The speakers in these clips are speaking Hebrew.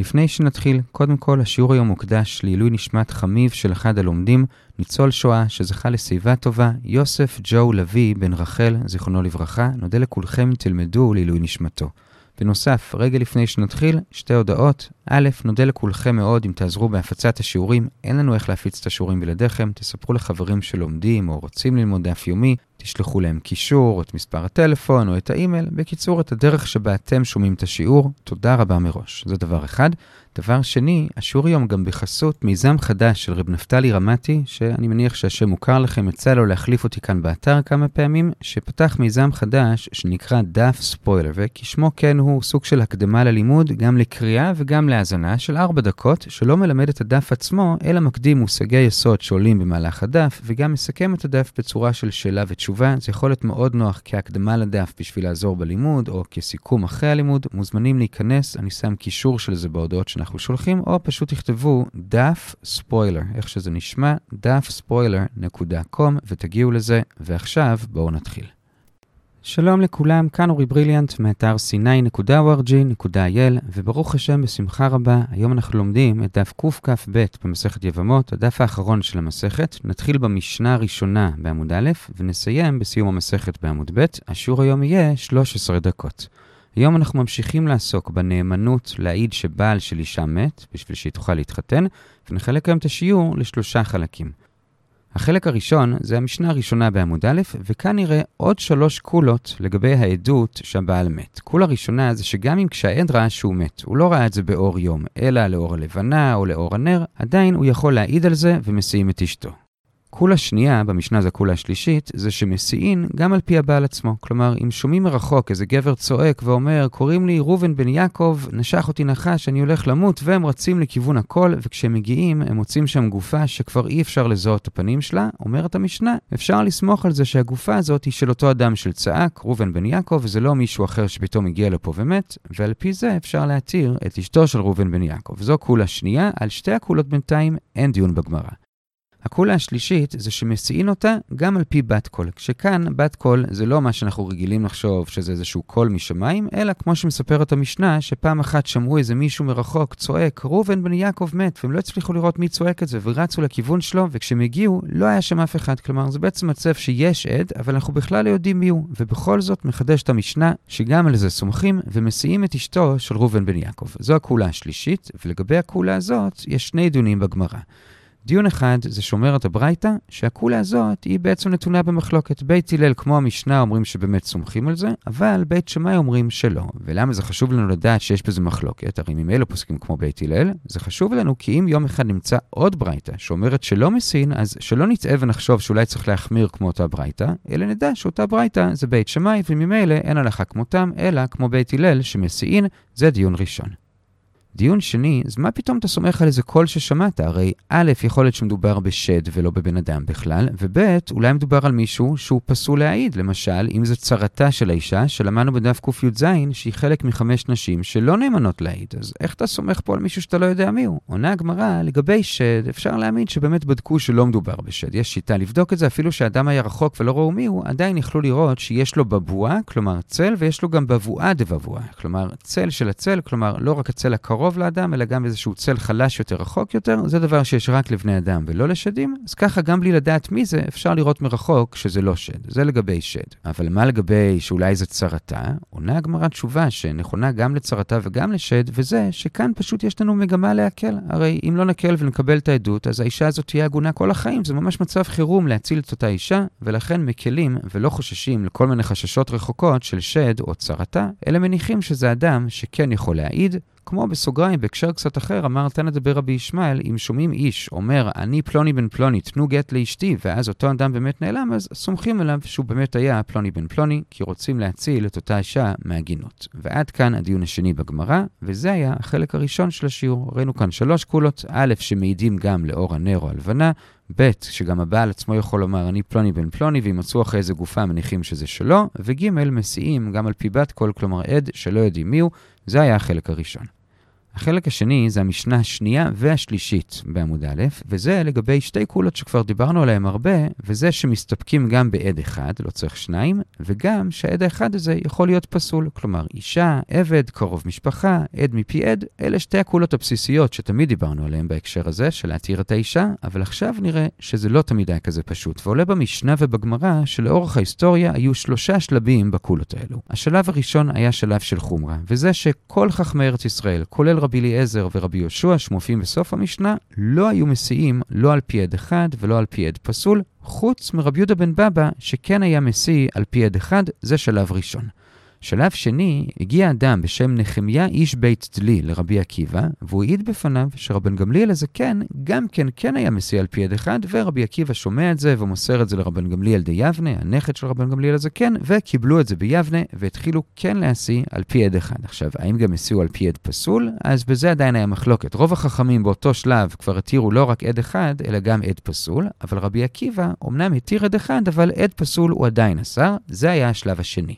לפני שנתחיל, קודם כל השיעור היום מוקדש לעילוי נשמת חמיב של אחד הלומדים, ניצול שואה שזכה לשיבה טובה, יוסף ג'ו לביא בן רחל, זיכרונו לברכה, נודה לכולכם תלמדו לעילוי נשמתו. בנוסף, רגע לפני שנתחיל, שתי הודעות. א', נודה לכולכם מאוד אם תעזרו בהפצת השיעורים. אין לנו איך להפיץ את השיעורים בלעדיכם. תספרו לחברים שלומדים או רוצים ללמוד דף יומי. תשלחו להם קישור, את מספר הטלפון, או את האימייל. בקיצור, את הדרך שבה אתם שומעים את השיעור. תודה רבה מראש. זה דבר אחד. דבר שני, השיעור היום גם בחסות מיזם חדש של רב נפתלי רמתי, שאני מניח שהשם מוכר לכם, יצא לו להחליף אותי כאן באתר כמה פעמים, שפתח מיזם חדש שנקרא דף ספוילר, וכשמו כן הוא סוג של הקדמה ללימוד, גם לקריאה וגם להאזנה של ארבע דקות, שלא מלמד את הדף עצמו, אלא מקדים מושגי יסוד שעולים במהלך הדף, וגם מסכם את הדף בצורה של שאלה ותשובה. זה יכול להיות מאוד נוח כהקדמה לדף בשביל לעזור בלימוד, או כסיכום אחרי הלימוד. מוזמנים להיכנס, אני שם קישור של זה בהודעות שאנחנו שולחים, או פשוט תכתבו דף ספוילר, איך שזה נשמע, dafspoiler.com, ותגיעו לזה, ועכשיו בואו נתחיל. שלום לכולם, כאן אורי בריליאנט מאתר c9.org.il וברוך השם בשמחה רבה, היום אנחנו לומדים את דף קכ"ב במסכת יבמות, הדף האחרון של המסכת. נתחיל במשנה הראשונה בעמוד א' ונסיים בסיום המסכת בעמוד ב'. השיעור היום יהיה 13 דקות. היום אנחנו ממשיכים לעסוק בנאמנות להעיד שבעל של אישה מת, בשביל שהיא תוכל להתחתן, ונחלק היום את השיעור לשלושה חלקים. החלק הראשון זה המשנה הראשונה בעמוד א', וכאן נראה עוד שלוש קולות לגבי העדות שהבעל מת. קולה ראשונה זה שגם אם כשהעד ראה שהוא מת, הוא לא ראה את זה באור יום, אלא לאור הלבנה או לאור הנר, עדיין הוא יכול להעיד על זה ומסיעים את אשתו. קולה שנייה, במשנה זה קולה השלישית, זה שמסיעין גם על פי הבעל עצמו. כלומר, אם שומעים מרחוק איזה גבר צועק ואומר, קוראים לי ראובן בן יעקב, נשך אותי נחש, אני הולך למות, והם רצים לכיוון הקול, וכשהם מגיעים, הם מוצאים שם גופה שכבר אי אפשר לזהות את הפנים שלה, אומרת המשנה, אפשר לסמוך על זה שהגופה הזאת היא של אותו אדם של צעק, ראובן בן יעקב, וזה לא מישהו אחר שפתאום הגיע לפה ומת, ועל פי זה אפשר להתיר את אשתו של ראובן בן יעקב. זו קולה שנייה, על שתי הקולות בינתיים אין דיון בגמרא. הקולה השלישית זה שמשיאין אותה גם על פי בת קול. כשכאן בת קול זה לא מה שאנחנו רגילים לחשוב שזה איזשהו קול משמיים, אלא כמו שמספרת המשנה, שפעם אחת שמעו איזה מישהו מרחוק צועק, ראובן בן יעקב מת, והם לא הצליחו לראות מי צועק את זה, ורצו לכיוון שלו, וכשהם הגיעו, לא היה שם אף אחד. כלומר, זה בעצם מצב שיש עד, אבל אנחנו בכלל לא יודעים מי הוא. ובכל זאת מחדשת המשנה, שגם על זה סומכים, ומשיאים את אשתו של ראובן בן יעקב. זו הקולה השלישית, ולגבי הקולה הזאת, יש שני דיונים בגמרא. דיון אחד זה שאומרת הברייתא, שהקולה הזאת היא בעצם נתונה במחלוקת. בית הלל כמו המשנה אומרים שבאמת סומכים על זה, אבל בית שמאי אומרים שלא. ולמה זה חשוב לנו לדעת שיש בזה מחלוקת? הרי ממילא פוסקים כמו בית הלל, זה חשוב לנו כי אם יום אחד נמצא עוד ברייתא שאומרת שלא מסין, אז שלא נטעה ונחשוב שאולי צריך להחמיר כמו אותה ברייתא, אלא נדע שאותה ברייתא זה בית שמאי, וממילא אין הלכה כמותם, אלא כמו בית הלל שמסין, זה דיון ראשון. דיון שני, אז מה פתאום אתה סומך על איזה קול ששמעת? הרי א', יכול להיות שמדובר בשד ולא בבן אדם בכלל, וב', אולי מדובר על מישהו שהוא פסול להעיד. למשל, אם זו צרתה של האישה, שלמדנו בדף קי"ז, שהיא חלק מחמש נשים שלא נאמנות להעיד. אז איך אתה סומך פה על מישהו שאתה לא יודע מי הוא? עונה הגמרא, לגבי שד, אפשר להאמין שבאמת בדקו שלא מדובר בשד. יש שיטה לבדוק את זה, אפילו שהאדם היה רחוק ולא ראו מי הוא, עדיין יכלו לראות שיש לו בבואה, כלומר צל, ויש לו גם בבואה דבבואה. כלומר, צל של הצל, כלומר, לא רק הצל הקרוב קרוב לאדם, אלא גם איזשהו צל חלש יותר, רחוק יותר, זה דבר שיש רק לבני אדם ולא לשדים, אז ככה גם בלי לדעת מי זה, אפשר לראות מרחוק שזה לא שד. זה לגבי שד. אבל מה לגבי שאולי זה צרתה? עונה הגמרא תשובה שנכונה גם לצרתה וגם לשד, וזה שכאן פשוט יש לנו מגמה להקל. הרי אם לא נקל ונקבל את העדות, אז האישה הזאת תהיה עגונה כל החיים. זה ממש מצב חירום להציל את אותה אישה, ולכן מקלים ולא חוששים לכל מיני חששות רחוקות של שד או צרתה, אלא מניחים שזה אדם שכן יכול להעיד, כמו בסוגריים, בהקשר קצת אחר, אמר תנא דבר רבי ישמעאל, אם שומעים איש אומר, אני פלוני בן פלוני, תנו גט לאשתי, ואז אותו אדם באמת נעלם, אז סומכים עליו שהוא באמת היה פלוני בן פלוני, כי רוצים להציל את אותה אישה מהגינות. ועד כאן הדיון השני בגמרא, וזה היה החלק הראשון של השיעור. ראינו כאן שלוש קולות, א', שמעידים גם לאור הנר או הלבנה, ב', שגם הבעל עצמו יכול לומר, אני פלוני בן פלוני, ואם מצאו אחרי איזה גופה מניחים שזה שלו, וג', מסיעים גם על פי בת קול, כלומר עד שלא יודעים מיהו, זה היה החלק הראשון. החלק השני זה המשנה השנייה והשלישית בעמוד א', וזה לגבי שתי קולות שכבר דיברנו עליהן הרבה, וזה שמסתפקים גם בעד אחד, לא צריך שניים, וגם שהעד האחד הזה יכול להיות פסול. כלומר, אישה, עבד, קרוב משפחה, עד מפי עד, אלה שתי הקולות הבסיסיות שתמיד דיברנו עליהן בהקשר הזה, של להתיר את האישה, אבל עכשיו נראה שזה לא תמיד היה כזה פשוט, ועולה במשנה ובגמרא שלאורך ההיסטוריה היו שלושה שלבים בקולות האלו. השלב הראשון היה שלב של חומרה, וזה שכל חכמי ארץ ישראל, כולל רבי אליעזר ורבי יהושע, שמופיעים בסוף המשנה, לא היו מסיעים לא על פי עד אחד ולא על פי עד פסול, חוץ מרבי יהודה בן בבא, שכן היה משיא על פי עד אחד, זה שלב ראשון. שלב שני, הגיע אדם בשם נחמיה איש בית דלי לרבי עקיבא, והוא העיד בפניו שרבן גמליאל הזקן גם כן כן היה משיא על פי עד אחד, ורבי עקיבא שומע את זה ומוסר את זה לרבן גמליאל די יבנה, הנכד של רבן גמליאל הזקן, וקיבלו את זה ביבנה, והתחילו כן להשיא על פי עד אחד. עכשיו, האם גם השיאו על פי עד פסול? אז בזה עדיין היה מחלוקת. רוב החכמים באותו שלב כבר התירו לא רק עד אחד, אלא גם עד פסול, אבל רבי עקיבא אמנם התיר עד אחד, אבל עד פסול הוא עדיין אסר, זה היה השלב השני.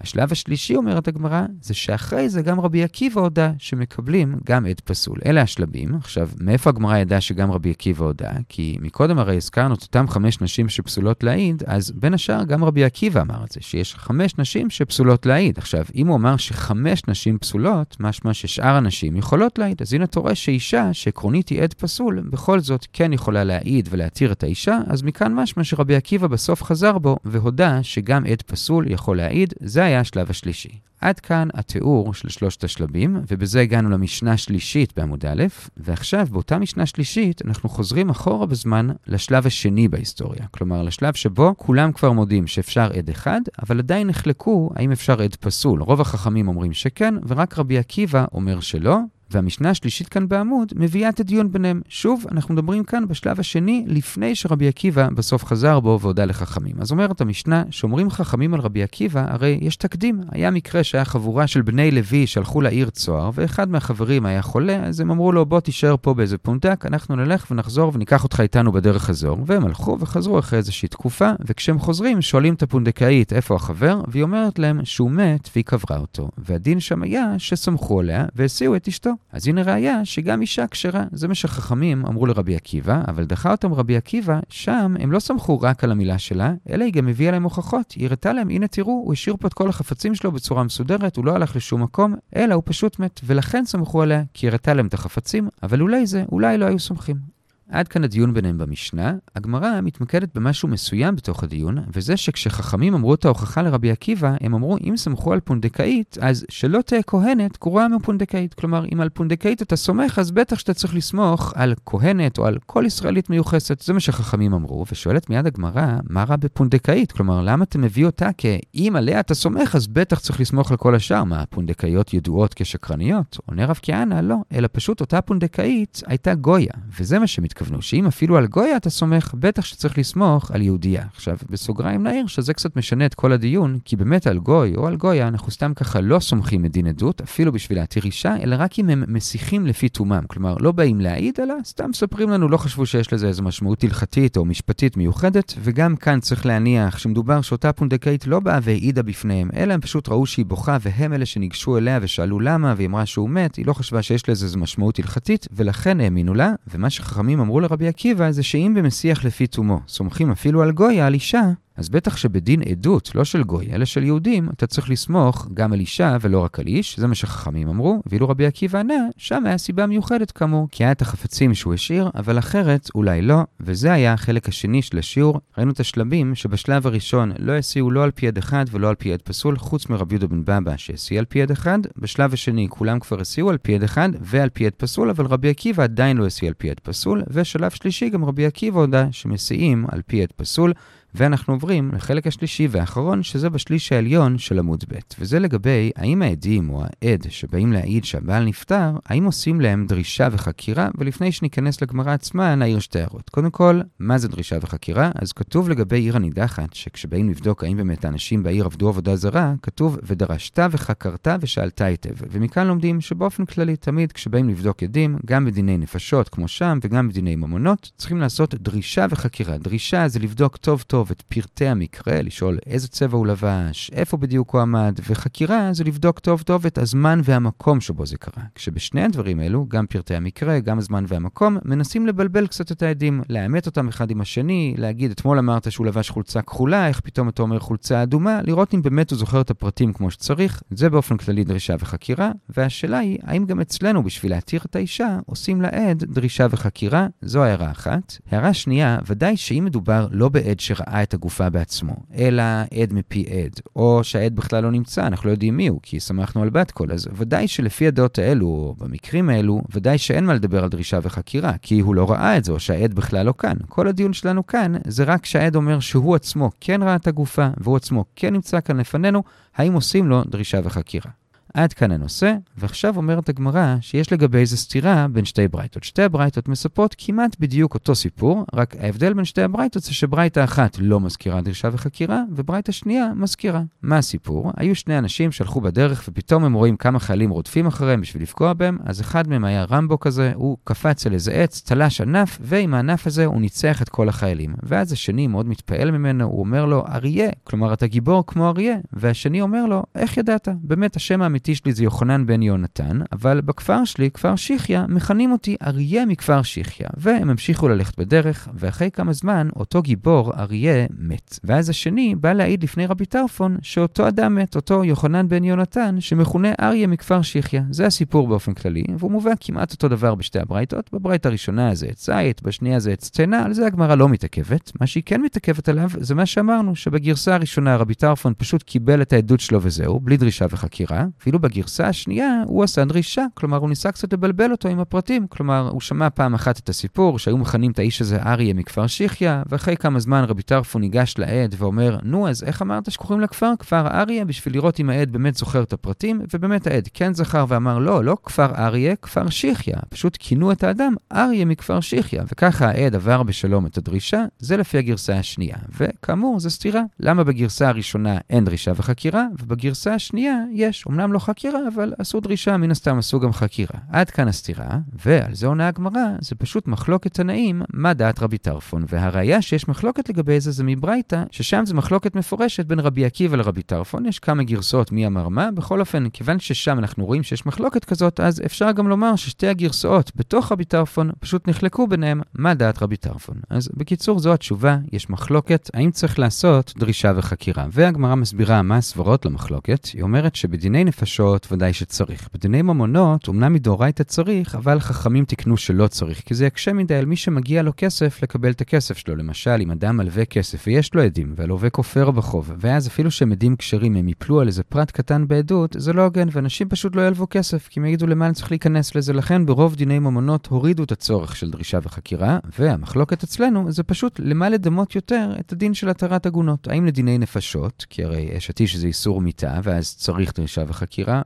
השלב השלישי, אומרת הגמרא, זה שאחרי זה גם רבי עקיבא הודה שמקבלים גם עד פסול. אלה השלבים. עכשיו, מאיפה הגמרא ידעה שגם רבי עקיבא הודה? כי מקודם הרי הזכרנו את אותם חמש נשים שפסולות להעיד, אז בין השאר גם רבי עקיבא אמר את זה, שיש חמש נשים שפסולות להעיד. עכשיו, אם הוא אמר שחמש נשים פסולות, משמע ששאר הנשים יכולות להעיד. אז הנה אתה רואה שאישה שעקרונית היא עד פסול, בכל זאת כן יכולה להעיד ולהתיר את האישה, אז מכאן משמע שרבי עקיבא בסוף חזר בו והודה שגם עד פסול יכול להעיד. זה היה השלב השלישי. עד כאן התיאור של שלושת השלבים, ובזה הגענו למשנה השלישית בעמוד א', ועכשיו באותה משנה שלישית אנחנו חוזרים אחורה בזמן לשלב השני בהיסטוריה. כלומר, לשלב שבו כולם כבר מודים שאפשר עד אחד, אבל עדיין נחלקו האם אפשר עד פסול. רוב החכמים אומרים שכן, ורק רבי עקיבא אומר שלא, והמשנה השלישית כאן בעמוד מביאה את הדיון ביניהם. שוב, אנחנו מדברים כאן בשלב השני, לפני שרבי עקיבא בסוף חזר בו והודה לחכמים. אז אומרת המשנה, שאומרים חכמים על רבי עקיבא, הרי יש תקדים. היה מקרה שהיה חבורה של בני לוי שהלכו לעיר צוהר, ואחד מהחברים היה חולה, אז הם אמרו לו, בוא תישאר פה באיזה פונדק, אנחנו נלך ונחזור וניקח אותך איתנו בדרך חזור. והם הלכו וחזרו אחרי איזושהי תקופה, וכשהם חוזרים, שואלים את הפונדקאית איפה החבר, והיא אומרת להם שהוא מת והיא קברה אותו. והדין שם היה שסמכו עליה והסיעו את אשתו. אז הנה ראיה שגם אישה כשרה. זה מה שחכמים אמרו לרבי עקיבא, אבל דחה אותם רבי עקיבא, שם הם לא סמכו רק על המילה שלה, אלא היא גם הביאה להם הוכחות. היא הראתה להם, הנה תראו, הוא השאיר פה את כל החפצים שלו בצורה מסודרת, הוא לא הלך לשום מקום, אלא הוא פשוט מת. ולכן סמכו עליה, כי הראתה להם את החפצים, אבל אולי זה, אולי לא היו סומכים. עד כאן הדיון ביניהם במשנה, הגמרא מתמקדת במשהו מסוים בתוך הדיון, וזה שכשחכמים אמרו את ההוכחה לרבי עקיבא, הם אמרו, אם סמכו על פונדקאית, אז שלא תהיה כהנת גרועה מפונדקאית. כלומר, אם על פונדקאית אתה סומך, אז בטח שאתה צריך לסמוך על כהנת או על כל ישראלית מיוחסת. זה מה שחכמים אמרו, ושואלת מיד הגמרא, מה רע בפונדקאית? כלומר, למה אתה מביא אותה כאם עליה אתה סומך, אז בטח צריך לסמוך על כל השאר. מה, הפונדקאיות ידועות כשקרניות? עונה רב כהנא, לא, אלא פשוט אותה פונדקאית הייתה גויה, וזה מה. התכוונו, שאם אפילו על גויה אתה סומך, בטח שצריך לסמוך על יהודייה. עכשיו, בסוגריים נעיר שזה קצת משנה את כל הדיון, כי באמת על גוי או על גויה אנחנו סתם ככה לא סומכים מדין עדות, אפילו בשביל להתיר אישה, אלא רק אם הם מסיחים לפי תומם. כלומר, לא באים להעיד, אלא סתם מספרים לנו, לא חשבו שיש לזה איזו משמעות הלכתית או משפטית מיוחדת, וגם כאן צריך להניח שמדובר שאותה פונדקאית לא באה והעידה בפניהם, אלא הם פשוט ראו שהיא בוכה, והם אלה שניגשו אליה ושאלו למה, והיא אמרה שהוא מת, היא לא חשבה שיש לזה איזו משמעות הלכתית, ולכן האמינו לה, ומה שחכמים אמרו לרבי עקיבא זה שאם במשיח לפי תומו סומכים אפילו על גויה, על אישה, אז בטח שבדין עדות, לא של גוי, אלא של יהודים, אתה צריך לסמוך גם על אישה ולא רק על איש, זה מה שחכמים אמרו, ואילו רבי עקיבא ענה, שם היה סיבה מיוחדת כאמור, כי היה את החפצים שהוא השאיר, אבל אחרת אולי לא, וזה היה החלק השני של השיעור. ראינו את השלבים שבשלב הראשון לא הסיעו לא על פי יד אחד ולא על פי יד פסול, חוץ מרבי יהודה בן בבא שהסיע על פי יד אחד. בשלב השני כולם כבר הסיעו על פי יד אחד ועל פי יד פסול, אבל רבי עקיבא עדיין לא הסיע על פי יד פסול, ושלב שלישי גם רבי עקיבא הודה שמסיעים על פי יד פסול. ואנחנו עוברים לחלק השלישי והאחרון, שזה בשליש העליון של עמוד ב', וזה לגבי האם העדים או העד שבאים להעיד שהבעל נפטר, האם עושים להם דרישה וחקירה, ולפני שניכנס לגמרא עצמה, נעיר שתי הערות. קודם כל, מה זה דרישה וחקירה? אז כתוב לגבי עיר הנידחת, שכשבאים לבדוק האם באמת האנשים בעיר עבדו עבודה זרה, כתוב ודרשת וחקרת ושאלת היטב. ומכאן לומדים שבאופן כללי, תמיד כשבאים לבדוק עדים, גם בדיני נפשות כמו שם וגם בדיני ממונות, צריכים לעשות דרישה וחקירה. דרישה זה לבדוק טוב טוב טוב את פרטי המקרה, לשאול איזה צבע הוא לבש, איפה בדיוק הוא עמד, וחקירה זה לבדוק טוב טוב את הזמן והמקום שבו זה קרה. כשבשני הדברים האלו, גם פרטי המקרה, גם הזמן והמקום, מנסים לבלבל קצת את העדים, לאמת אותם אחד עם השני, להגיד, אתמול אמרת שהוא לבש חולצה כחולה, איך פתאום אתה אומר חולצה אדומה, לראות אם באמת הוא זוכר את הפרטים כמו שצריך. זה באופן כללי דרישה וחקירה, והשאלה היא, האם גם אצלנו, בשביל להתיר את האישה, עושים לעד דרישה וחקירה? זו הערה אחת. הערה שנייה, ודאי שאם מדובר לא בעד שראה את הגופה בעצמו, אלא עד מפי עד, או שהעד בכלל לא נמצא, אנחנו לא יודעים מי הוא, כי שמחנו על בת קול, אז ודאי שלפי הדעות האלו, או במקרים האלו, ודאי שאין מה לדבר על דרישה וחקירה, כי הוא לא ראה את זה, או שהעד בכלל לא כאן. כל הדיון שלנו כאן, זה רק שהעד אומר שהוא עצמו כן ראה את הגופה, והוא עצמו כן נמצא כאן לפנינו, האם עושים לו דרישה וחקירה. עד כאן הנושא, ועכשיו אומרת הגמרא שיש לגבי זה סתירה בין שתי ברייתות. שתי הברייתות מספרות כמעט בדיוק אותו סיפור, רק ההבדל בין שתי הברייתות זה שברייתה אחת לא מזכירה דרישה וחקירה, וברייתה שנייה מזכירה. מה הסיפור? היו שני אנשים שהלכו בדרך ופתאום הם רואים כמה חיילים רודפים אחריהם בשביל לפגוע בהם, אז אחד מהם היה רמבו כזה, הוא קפץ על איזה עץ, תלש ענף, ועם הענף הזה הוא ניצח את כל החיילים. ואז השני מאוד מתפעל ממנו, הוא אומר לו, אריה, כלומר אתה גיבור כמו אריה, והשני אומר לו, איך ידעת? באמת השם שלי זה יוחנן בן יונתן, אבל בכפר שלי, כפר שיחיה, מכנים אותי אריה מכפר שיחיה. והם המשיכו ללכת בדרך, ואחרי כמה זמן, אותו גיבור, אריה, מת. ואז השני בא להעיד לפני רבי טרפון, שאותו אדם מת, אותו יוחנן בן יונתן, שמכונה אריה מכפר שיחיה. זה הסיפור באופן כללי, והוא מובא כמעט אותו דבר בשתי הברייתות. בברייתה הראשונה זה עץ זית, בשנייה זה עץ צנע, על זה הגמרא לא מתעכבת. מה שהיא כן מתעכבת עליו, זה מה שאמרנו, שבגרסה הראשונה רבי טרפון פשוט קיבל את העדות שלו וזהו, בלי דרישה וחקירה, ואילו בגרסה השנייה הוא עשה דרישה, כלומר הוא ניסה קצת לבלבל אותו עם הפרטים, כלומר הוא שמע פעם אחת את הסיפור שהיו מכנים את האיש הזה אריה מכפר שיחיה, ואחרי כמה זמן רבי טרפו ניגש לעד ואומר, נו אז איך אמרת שקוראים לכפר? כפר אריה, בשביל לראות אם העד באמת זוכר את הפרטים, ובאמת העד כן זכר ואמר לא, לא כפר אריה, כפר שיחיה, פשוט כינו את האדם אריה מכפר שיחיה, וככה העד עבר בשלום את הדרישה, זה לפי הגרסה השנייה, וכאמור זה סתירה, למה בגרסה הראשונה אין דרישה וחקירה, ובגרסה השנייה יש, אמנם לא חקירה, אבל עשו דרישה, מן הסתם עשו גם חקירה. עד כאן הסתירה, ועל זה עונה הגמרא, זה פשוט מחלוקת תנאים, מה דעת רבי טרפון. והראיה שיש מחלוקת לגבי זה זה מברייתא, ששם זה מחלוקת מפורשת בין רבי עקיבא לרבי טרפון, יש כמה גרסאות מי אמר מה, בכל אופן, כיוון ששם אנחנו רואים שיש מחלוקת כזאת, אז אפשר גם לומר ששתי הגרסאות בתוך רבי טרפון פשוט נחלקו ביניהם מה דעת רבי טרפון. אז בקיצור, זו התשובה, יש מחלוקת, האם צריך לעשות דרישה וחקירה. והגמרא מסבירה מה הסברות למחלוקת, היא אומרת שבדיני נפשות ודאי שצריך. בדיני ממונות, אמנם מדאורייתא צריך, אבל חכמים תיקנו שלא צריך, כי זה יקשה מדי על מי שמגיע לו כסף לקבל את הכסף שלו. למשל, אם אדם מלווה כסף ויש לו עדים, והלווה כופר בחוב, ואז אפילו שהם עדים כשרים, הם יפלו על איזה פרט קטן בעדות, זה לא הוגן, ואנשים פשוט לא ילוו כסף, כי הם יגידו למה אני צריך להיכנס לזה. לכן ברוב דיני ממונות הורידו את הצורך של דרישה וחקירה, והמחלוקת אצלנו זה פשוט למה לדמות יותר את הדין של התרת עגונות. האם לדיני נפשות, כי הרי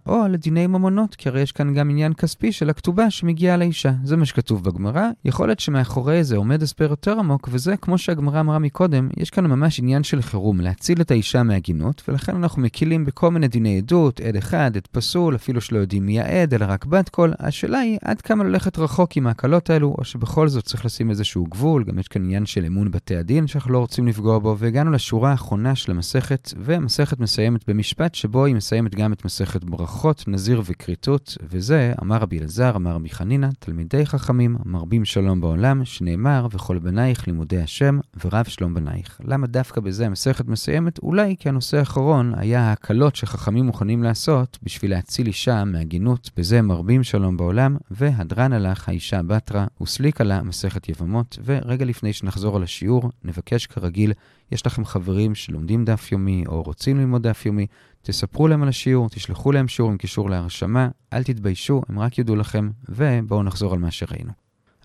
או לדיני ממונות, כי הרי יש כאן גם עניין כספי של הכתובה שמגיעה לאישה. זה מה שכתוב בגמרא. יכול להיות שמאחורי זה עומד הסבר יותר עמוק, וזה, כמו שהגמרא אמרה מקודם, יש כאן ממש עניין של חירום, להציל את האישה מהגינות, ולכן אנחנו מקילים בכל מיני דיני עדות, עד אחד, עד פסול, אפילו שלא יודעים מי העד, אלא רק בת קול. השאלה היא עד כמה ללכת רחוק עם ההקלות האלו, או שבכל זאת צריך לשים איזשהו גבול, גם יש כאן עניין של אמון בתי הדין שאנחנו לא רוצים לפגוע בו, והגענו לשורה האחרונה של המסכת, והמסכת מסיימת במשפט שבו היא מסיימת גם את מסכת ברכות, נזיר וכריתות, וזה, אמר רבי אלעזר, אמר רבי חנינא, תלמידי חכמים, מרבים שלום בעולם, שנאמר, וכל בנייך לימודי השם, ורב שלום בנייך. למה דווקא בזה המסכת מסיימת? אולי כי הנושא האחרון היה ההקלות שחכמים מוכנים לעשות בשביל להציל אישה מהגינות, בזה מרבים שלום בעולם, והדרן הלך האישה בתרה, וסליקה לה מסכת יבמות, ורגע לפני שנחזור על השיעור, נבקש כרגיל, יש לכם חברים שלומדים דף יומי או רוצים ללמוד דף יומי, תספרו להם על השיעור, תשלחו להם שיעור עם קישור להרשמה, אל תתביישו, הם רק יודו לכם, ובואו נחזור על מה שראינו.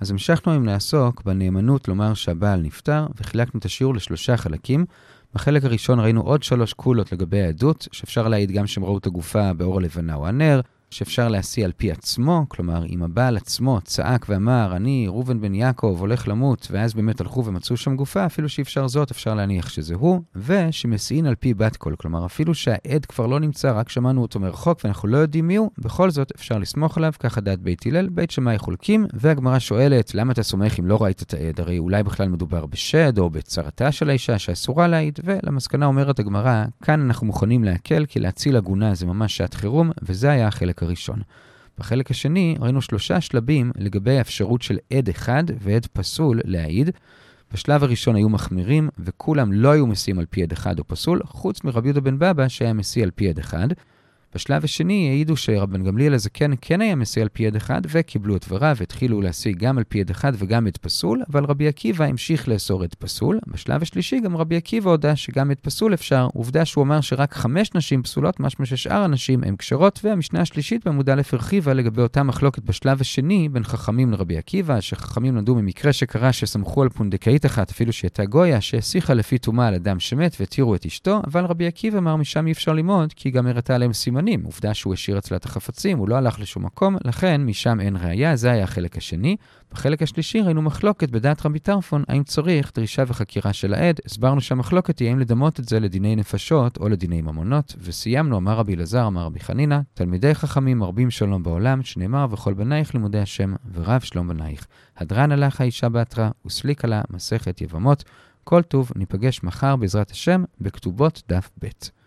אז המשכנו היום לעסוק בנאמנות לומר שהבעל נפטר, וחילקנו את השיעור לשלושה חלקים. בחלק הראשון ראינו עוד שלוש קולות לגבי העדות, שאפשר להעיד גם שהם ראו את הגופה באור הלבנה או הנר, שאפשר להשיא על פי עצמו, כלומר, אם הבעל עצמו צעק ואמר, אני, ראובן בן יעקב, הולך למות, ואז באמת הלכו ומצאו שם גופה, אפילו שאי אפשר זאת, אפשר להניח שזה הוא, ושמסיעין על פי בת קול, כלומר, אפילו שהעד כבר לא נמצא, רק שמענו אותו מרחוק ואנחנו לא יודעים מי הוא, בכל זאת אפשר לסמוך עליו, ככה דעת בית הלל, בית שמאי חולקים, והגמרא שואלת, למה אתה סומך אם לא ראית את העד? הרי אולי בכלל מדובר בשד או בצרתה של האישה שאסורה להעיד, ולמסקנה אומרת הגמרא, כאן אנחנו מוכנים להקל, כי להציל עגונה זה ממש שעת חירום, וזה היה החלק הראשון. בחלק השני ראינו שלושה שלבים לגבי האפשרות של עד אחד ועד פסול להעיד. בשלב הראשון היו מחמירים, וכולם לא היו מסיעים על פי עד אחד או פסול, חוץ מרבי יהודה בן בבא שהיה מסיא על פי עד אחד. בשלב השני העידו שרבן גמליאל הזקן כן היה מסיא על פי עד אחד, וקיבלו את דבריו והתחילו להשיא גם על פי עד אחד וגם עד פסול, אבל רבי עקיבא המשיך לאסור עד פסול. בשלב השלישי גם רבי עקיבא הודה שגם עד פסול אפשר, עובדה שהוא אמר שרק חמש נשים פסולות, משמע ששאר הנשים הן כשרות, והמשנה השלישית בעמוד א' הרחיבה לגבי אותה מחלוקת בשלב השני בין חכמים לרבי עקיבא, שחכמים למדו ממקרה שקרה שסמכו על פונדקאית אחת, אפילו שהייתה גויה, שהסיחה לפי טומאה על אדם שמת והתירו את אשתו, אבל רבי עקיבא אמר משם אי אפשר ללמוד, כי גם סימנים. עובדה שהוא השאיר אצלה את החפצים, הוא לא הלך לשום מקום, לכן משם אין ראייה, זה היה החלק השני. בחלק השלישי ראינו מחלוקת בדעת רבי טרפון, האם צריך דרישה וחקירה של העד. הסברנו שהמחלוקת היא האם לדמות את זה לדיני נפשות או לדיני ממונות, וסיימנו, אמר רבי אלעזר, אמר רבי חנינא, תלמידי חכמים מרבים שלום בעולם, שנאמר וכל בנייך לימודי השם, ורב שלום בנייך. הדרן הלך האישה בהתרא, וסליק עלה מסכת יבמות. כל טוב, ניפגש מחר בעזרת השם בכתובות דף ב'.